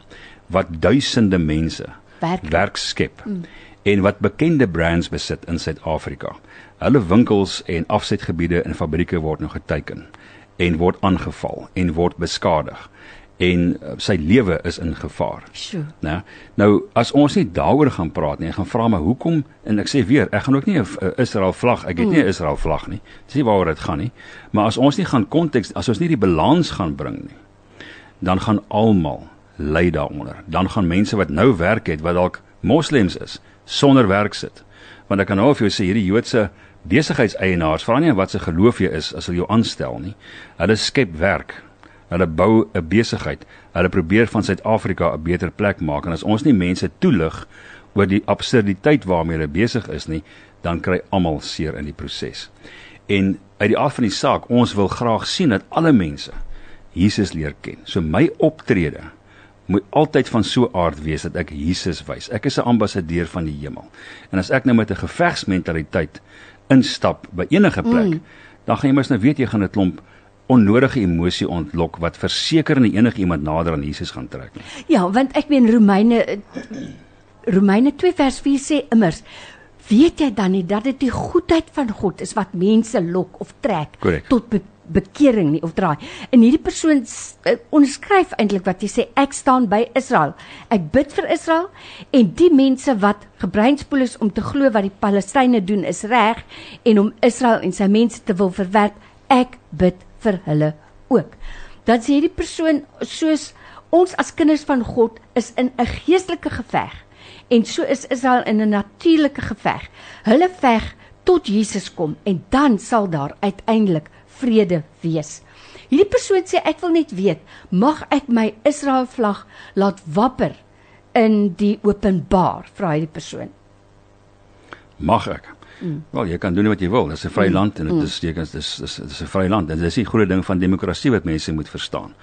wat duisende mense werk, werk skep mm. en wat bekende brands besit in Suid-Afrika. Hulle winkels en afsetgebiede en fabrieke word nou geteken en word aangeval en word beskadig en uh, sy lewe is in gevaar. Sjoe. Nou, nou as ons nie daaroor gaan praat nie, gaan vra maar hoekom en ek sê weer, ek gaan ook nie 'n Israel vlag, ek het mm. nie 'n Israel vlag nie. Dis nie waaroor dit gaan nie. Maar as ons nie gaan konteks, as ons nie die balans gaan bring nie, dan gaan almal ly daaronder. Dan gaan mense wat nou werk het wat dalk moslems is, sonder werk sit. Want ek kan nou vir jou sê hierdie Joodse besigheidseienaars, vra nie wat se geloof jy is as hulle jou aanstel nie. Hulle skep werk. Hulle bou 'n besigheid. Hulle probeer van Suid-Afrika 'n beter plek maak en as ons nie mense toelig oor die absurditeit waarmee hulle besig is nie, dan kry almal seer in die proses. En uit die aard van die saak, ons wil graag sien dat alle mense Jesus leer ken. So my optrede moet altyd van so aard wees dat ek Jesus wys. Ek is 'n ambassadeur van die hemel. En as ek nou met 'n gevegsmentaliteit instap by enige plek, mm. dan gaan jy mos nou weet jy gaan 'n klomp onnodige emosie ontlok wat verseker nie enige iemand nader aan Jesus gaan trek nie. Ja, want ek meen Romeine Romeine 2 vers 4 sê immers weet jy dan nie dat dit die goedheid van God is wat mense lok of trek Correct. tot be bekering nie of draai. En hierdie persoon uh, onderskryf eintlik wat jy sê ek staan by Israel. Ek bid vir Israel en die mense wat gebreinspoel is om te glo wat die Palestynë doen is reg en om Israel en sy mense te wil verwerp, ek bid vir hulle ook. Dan sê hierdie persoon soos ons as kinders van God is in 'n geestelike geveg en so is Israel in 'n natuurlike geveg. Hulle veg tot Jesus kom en dan sal daar uiteindelik vrede wees. Hierdie persoon sê ek wil net weet, mag ek my Israel vlag laat wapper in die openbaar? Vra hierdie persoon. Mag ek? Mm. Wel, jy kan doen wat jy wil. Dit is 'n vrye mm. land en dit mm. is jy kan dis dis dis 'n vrye land en dis die groot ding van demokrasie wat mense moet verstaan.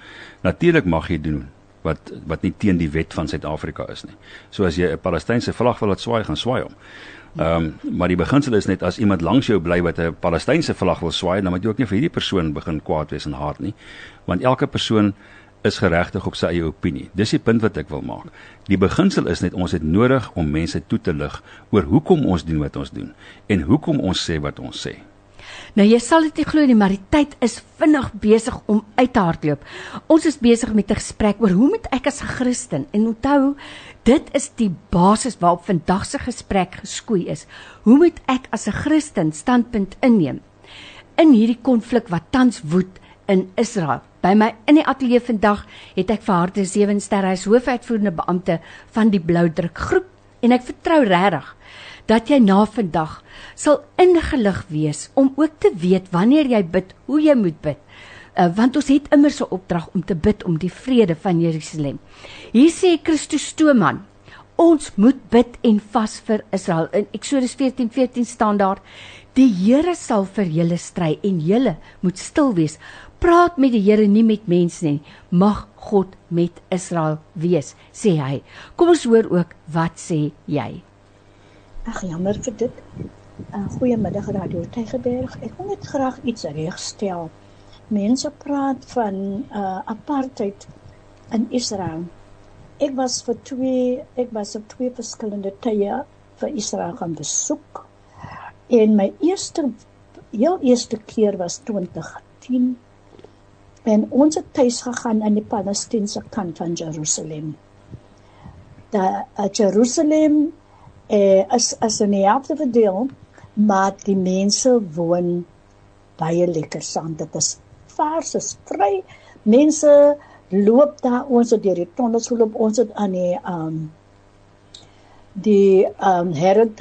Natuurlik mag jy doen wat wat nie teen die wet van Suid-Afrika is nie. So as jy 'n Palestynse vlag wil laat swaai, gaan swaai hom. Ehm um, maar die beginsel is net as iemand langs jou bly wat 'n Palestynse vlag wil swaai, dan moet jy ook nie vir hierdie persoon begin kwaad wees en haat nie. Want elke persoon is geregtig op sy eie opinie. Dis die punt wat ek wil maak. Die beginsel is net ons het nodig om mense toe te lig oor hoekom ons doen wat ons doen en hoekom ons sê wat ons sê. Nou jy sal dit nie glo nie, maar die tyd is vinnig besig om uit te hardloop. Ons is besig met 'n gesprek oor hoe moet ek as 'n Christen en onthou, dit is die basis waarop vandag se gesprek geskoei is. Hoe moet ek as 'n Christen standpunt inneem in hierdie konflik wat tans woed in Israel? By my in die ateljee vandag het ek vir Harte Sewe Sterre as hoofuitvoerende beampte van die Bloudruk groep en ek vertrou regtig dat jy na vandag sal ingelig wees om ook te weet wanneer jy bid, hoe jy moet bid. Uh, want ons het immer so opdrag om te bid om die vrede van Jerusalem. Hier sê Christus Stoeman, ons moet bid en vas vir Israel. In Eksodus 14:14 14 staan daar: Die Here sal vir julle stry en julle moet stil wees. Praat met die Here nie met mense nie. Mag God met Israel wees, sê hy. Kom ons hoor ook wat sê jy. Ag jammer vir dit. uh, Goeiemiddag Radio Tygerberg. Ek wil net graag iets regstel. Mense praat van uh, apartheid in Israel. Ek was vir twee ek was op twee verskillende tye vir Israel gaan besoek. En my eerste heel eerste keer was 2010 en ons het tuis gegaan aan die Palestynse kant van Jerusalem. Daar uh, Jerusalem eh as as 'n helfte verdeel, maar die mense woon baie lekker saam. Dit is vars, is vry. Mense loop daar ons het deur die tonnels loop ons het aan die um die um herod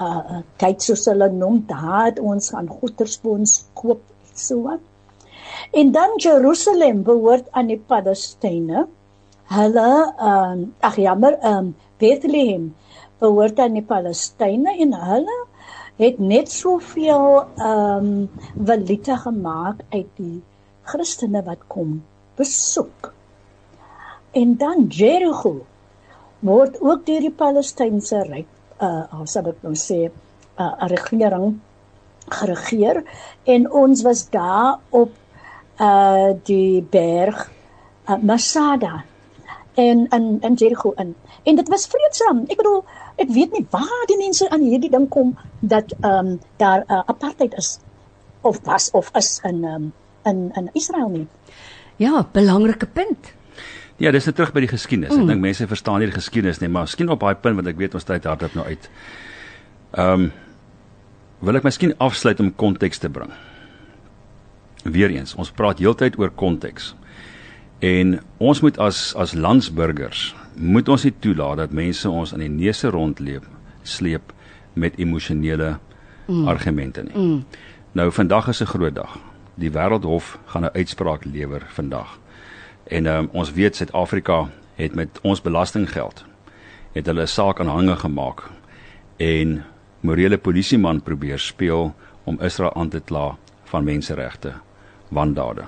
uh kyk soos hulle noem daar het ons gaan goedersboons koop so wat. En dan Jerusalem behoort aan die Palestynë. Hulle um ag jammer um Bethlehem behoort aan die Palestynë en hulle het net soveel ehm um, valute gemaak uit die Christene wat kom besoek. En dan Jericho word ook deur die Palestynse ryk uh of sal ek nou sê 'n uh, regering geregeer en ons was daar op uh die berg uh, Masada en in in Jericho in en dit was vreedsaam. Ek bedoel Ek weet nie waar die mense aan hierdie ding kom dat ehm um, daar uh, apartheid is of was of is in ehm um, in in Israel nie. Ja, belangrike punt. Ja, dis net terug by die geskiedenis. Mm. Ek dink mense verstaan nie die geskiedenis nie, maar miskien op daai punt wat ek weet ons tyd hardop nou uit. Ehm um, wil ek miskien afsluit om konteks te bring. Weereens, ons praat heeltyd oor konteks. En ons moet as as landsburgers moet ons nie toelaat dat mense ons aan die neuse rondleep sleep met emosionele mm. argumente nie. Mm. Nou vandag is 'n groot dag. Die Wêreldhof gaan 'n uitspraak lewer vandag. En um, ons weet Suid-Afrika het met ons belastinggeld het hulle 'n saak aanhange gemaak en morele polisieman probeer speel om Israel aan te kla van menseregte wandade.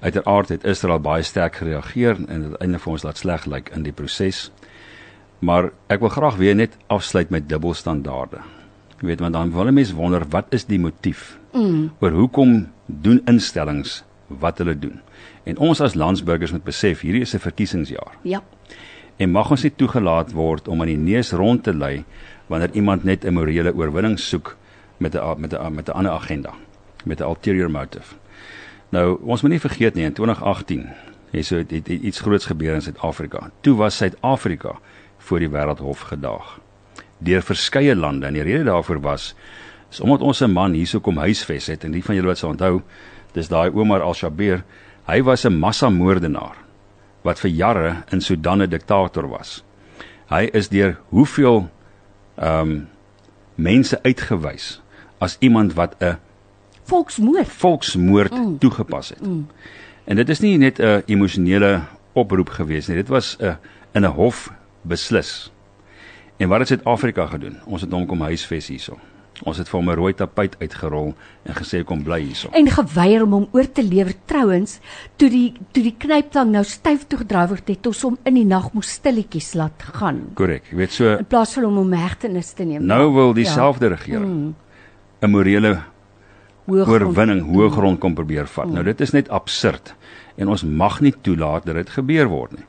Uiteraard het Israel baie sterk gereageer en dit einde vir ons laat sleg lyk like in die proses. Maar ek wil graag weer net afsluit met dubbelstandaarde. Jy weet want dan wil mense wonder wat is die motief? Mm. Oor hoekom doen instellings wat hulle doen? En ons as landsburgers moet besef hierdie is 'n verkiesingsjaar. Ja. En mag ons nie toegelaat word om aan die neus rond te lei wanneer iemand net 'n morele oorwinning soek met 'n met 'n met 'n ander agenda met 'n ulterior motive. Nou, ons moet nie vergeet nie in 2018 het so het, het, het iets groots gebeur in Suid-Afrika. Toe was Suid-Afrika voor die Wêreldhof gedaag deur verskeie lande en die rede daarvoor was is omdat ons 'n man hierso kom huisves het en die van julle wat sal onthou, dis daai Omar al-Shabeer, hy was 'n massamoordenaar wat vir jare in Sudan 'n diktator was. Hy is deur hoeveel ehm um, mense uitgewys as iemand wat 'n volksmoord volksmoord mm. toegepas het. Mm. En dit is nie net 'n emosionele oproep gewees nie. Dit was 'n in 'n hof beslis. En wat het Suid-Afrika gedoen? Ons het hom kom huisves hierso. Ons het vir hom 'n rooi tapuit uitgerol en gesê kom bly hierso. En geweier om hom oor te lewer trouens toe die toe die knyptang nou styf toe gedraai word het ons hom in die nag moes stilletjies laat gaan. Korrek. Jy weet so in plaas van hom om hegtenis te neem. Nou wil dieselfde ja. regering mm. 'n morele oorwinning hoë grond kom probeer vat. Mm. Nou dit is net absurd en ons mag nie toelaat dat dit gebeur word nie.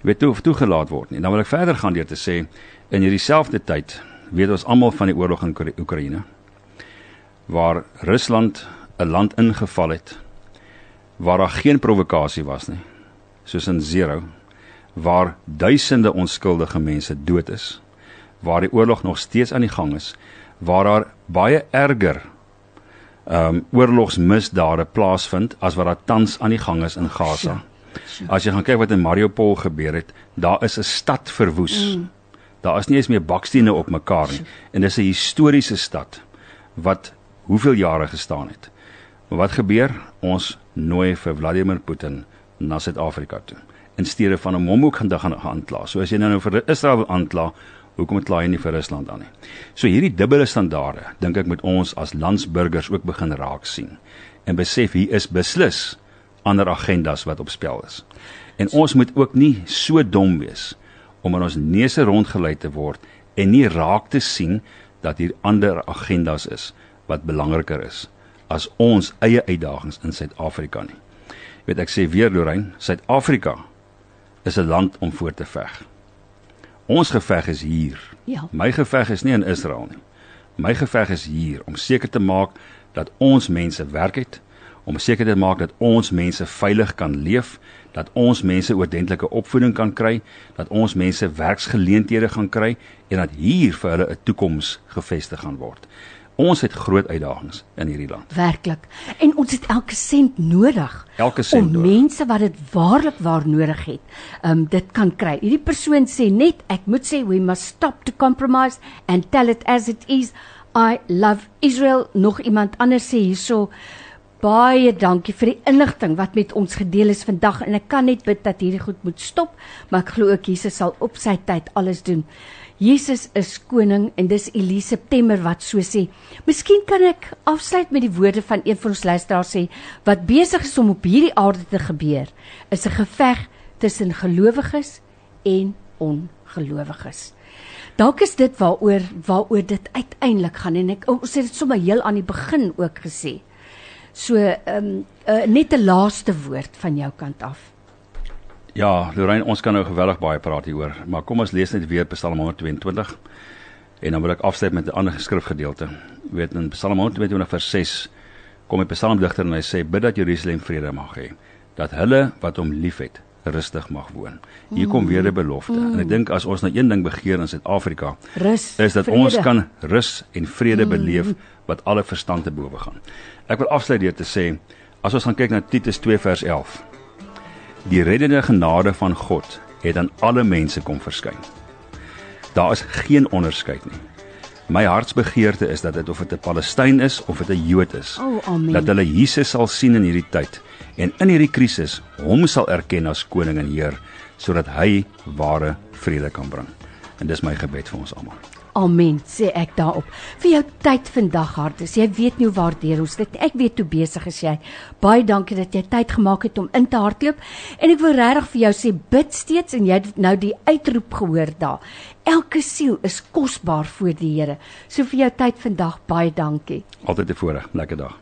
Jy weet toe of toegelaat word nie. Dan wil ek verder gaan deur te sê in hierdie selfde tyd weet ons almal van die oorlog in Oekraïne waar Rusland 'n land ingeval het waar daar geen provokasie was nie soos in Zero waar duisende onskuldige mense dood is waar die oorlog nog steeds aan die gang is waar daar baie erger ehm um, oorlogsmisdade plaasvind as wat daar tans aan die gang is in Gaza. As jy gaan kyk wat in Mariupol gebeur het, daar is 'n stad verwoes. Mm. Daar is nie eens meer bakstene op mekaar nie en dis 'n historiese stad wat hoeveel jare gestaan het. Maar wat gebeur? Ons nooi vir Vladimir Putin na Suid-Afrika toe in steede van om hom ook gaan gaan aankla. So as jy nou, nou vir Israel wil aankla, hoekom het klaai nie vir Rusland aan nie? So hierdie dubbele standaarde, dink ek moet ons as landsburgers ook begin raak sien en besef hier is beslis ander agendas wat op spel is. En ons moet ook nie so dom wees om in ons neuse rondgelei te word en nie raak te sien dat hier ander agendas is wat belangriker is as ons eie uitdagings in Suid-Afrika nie. Jy weet ek sê weer Lorraine, Suid-Afrika is 'n land om voor te veg. Ons geveg is hier. Ja. My geveg is nie in Israel nie. My geveg is hier om seker te maak dat ons mense werk het, om seker te maak dat ons mense veilig kan leef, dat ons mense oordentlike opvoeding kan kry, dat ons mense werksgeleenthede gaan kry en dat hier vir hulle 'n toekoms gevestig gaan word. Ons het groot uitdagings in hierdie land. Werklik. En ons het elke sent nodig. Elke sent om nodig. mense wat dit waarlik waar nodig het, um dit kan kry. Hierdie persoon sê net ek moet sê we must stop to compromise and tell it as it is. I love Israel. Nog iemand anders sê hierso Baie dankie vir die inligting wat met ons gedeel is vandag en ek kan net bid dat hierdie goed moet stop, maar ek glo ook Jesus sal op sy tyd alles doen. Jesus is koning en dis Elise September wat so sê. Miskien kan ek afsluit met die woorde van een van ons luisteraars sê wat besig is om op hierdie aarde te gebeur is 'n geveg tussen gelowiges en ongelowiges. Dalk is dit waaroor waaroor dit uiteindelik gaan en ek ons het dit sommer heel aan die begin ook gesê. So ehm um, uh, net 'n laaste woord van jou kant af. Ja, Lorraine, ons kan nou geweldig baie praat hieroor, maar kom ons lees net weer Psalm 122 en dan wil ek afsluit met 'n ander geskrifgedeelte. Jy weet in Psalm 122 vers 6 kom die psalmdigter en hy sê bid dat Jerusalem vrede mag hê, dat hulle wat hom liefhet rustig mag woon. Hier kom weer 'n belofte. Mm. En ek dink as ons nou een ding begeer in Suid-Afrika, is dat vrede. ons kan rus en vrede mm. beleef wat alle verstand te bowe gaan. Ek wil afsluit deur te sê as ons gaan kyk na Titus 2 vers 11. Die reddende genade van God het aan alle mense kom verskyn. Daar is geen onderskeid nie. My hartsbegeerte is dat dit of dit 'n Palestyn is of dit 'n Jood is, oh, dat hulle Jesus sal sien in hierdie tyd en in hierdie krisis hom sal erken as koning en heer sodat hy ware vrede kan bring. En dis my gebed vir ons almal. Amen, sê ek daarop. Vir jou tyd vandag hartes. Jy weet nie hoe waardeer ons dit. Ek weet hoe besig is jy. Baie dankie dat jy tyd gemaak het om in te hardloop. En ek wil regtig vir jou sê bid steeds en jy het nou die uitroep gehoor daar. Elke siel is kosbaar voor die Here. So vir jou tyd vandag baie dankie. Altyd 'n voorreg. Lekker dag.